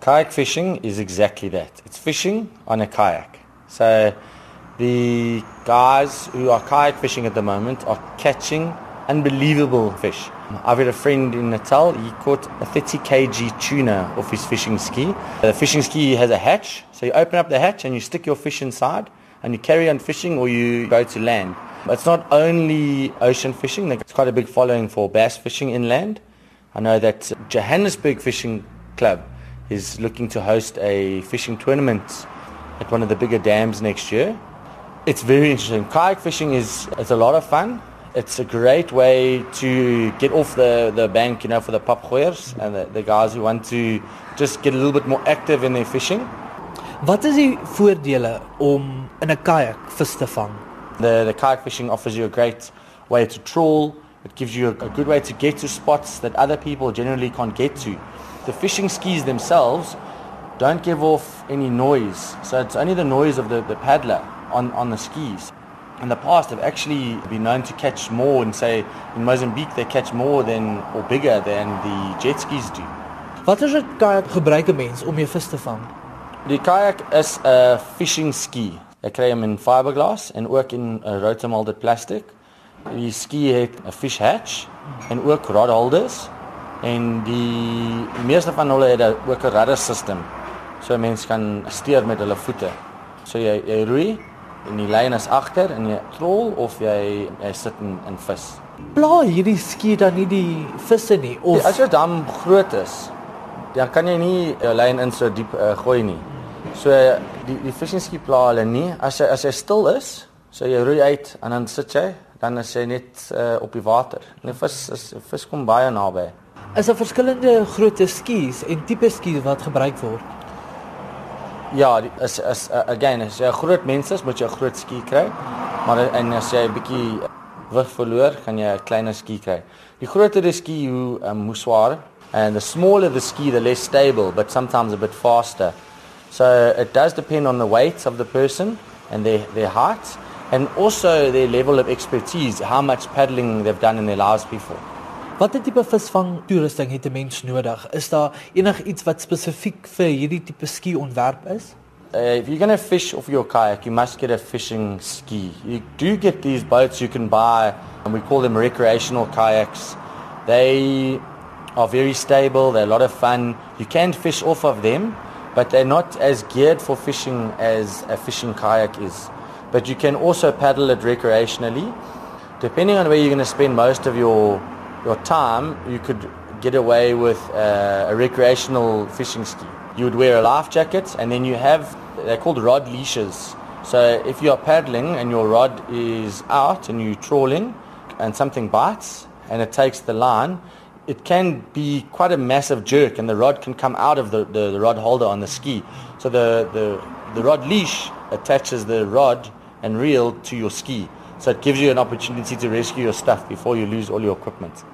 Kayak fishing is exactly that. It's fishing on a kayak. So the guys who are kayak fishing at the moment are catching unbelievable fish. I've got a friend in Natal, he caught a 30 kg tuna off his fishing ski. The fishing ski has a hatch, so you open up the hatch and you stick your fish inside and you carry on fishing or you go to land. It's not only ocean fishing, there's quite a big following for bass fishing inland. I know that Johannesburg Fishing Club is looking to host a fishing tournament at one of the bigger dams next year. It's very interesting. Kayak fishing is it's a lot of fun. It's a great way to get off the, the bank, you know, for the papgooiers and the, the guys who want to just get a little bit more active in their fishing. Wat is die voordele om in 'n kajak vis te vang? The, the kayak fishing offers you a great way to trawl. It gives you a, a good way to get to spots that other people generally can't get to. The fishing skis themselves don't give off any noise. So it's only the noise of the, the paddler on, on the skis. In the past, they've actually been known to catch more and say in Mozambique they catch more than or bigger than the jet skis do. Wat is 'n kajak gebruik 'n mens om jou vis te vang? Die kayak is 'n fishing ski. Jy kry hom in fiberglass en ook in uh, 'n rotomolded plastic. Die ski het 'n fish hatch en ook rod holders en die meeste van hulle het ook 'n rudder system. So mense kan stuur met hulle voete. So jy jy roei en die lyn is agter en jy trol of jy jy sit in in vis. Pla hierdie ski dan nie die visse nie of As jou dam groot is, dan kan jy nie jou lyn in so diep uh, gooi nie. So die die fishing ski pla hulle nie. As jy as jy stil is, so jy roei uit en dan sit jy, dan is jy net uh, op die water. En die vis is vis kom baie naby. is daar verskillende grootte skies en tipe skies wat gebruik word? Ja, die, is is uh, again as jy groot mens is, moet jy 'n groot ski kry. Maar en as jy 'n bietjie wig verloor, gaan jy 'n kleiner ski kry. Die groter die ski, hoe um, hoe swaar and the smaller the ski, the less stable, but sometimes a bit faster. So it does depend on the weight of the person and their their height and also their level of expertise, how much paddling they've done in their lives before. Watter tipe visvang toerusting het 'n mens nodig? Is daar enigiets wat spesifiek vir hierdie tipe ski ontwerp is? Uh, if you're going to fish off your kayak, you must get a fishing ski. You do get these boats you can buy, and we call them recreational kayaks. They are very stable, they're a lot of fun. You can fish off of them, but they're not as geared for fishing as a fishing kayak is. But you can also paddle it recreationally. Depending on where you're going to spend most of your, your time, you could get away with uh, a recreational fishing ski. You would wear a life jacket and then you have, they're called rod leashes. So if you are paddling and your rod is out and you're trawling and something bites and it takes the line, it can be quite a massive jerk and the rod can come out of the, the, the rod holder on the ski. So the, the, the rod leash attaches the rod and reel to your ski. So it gives you an opportunity to rescue your stuff before you lose all your equipment.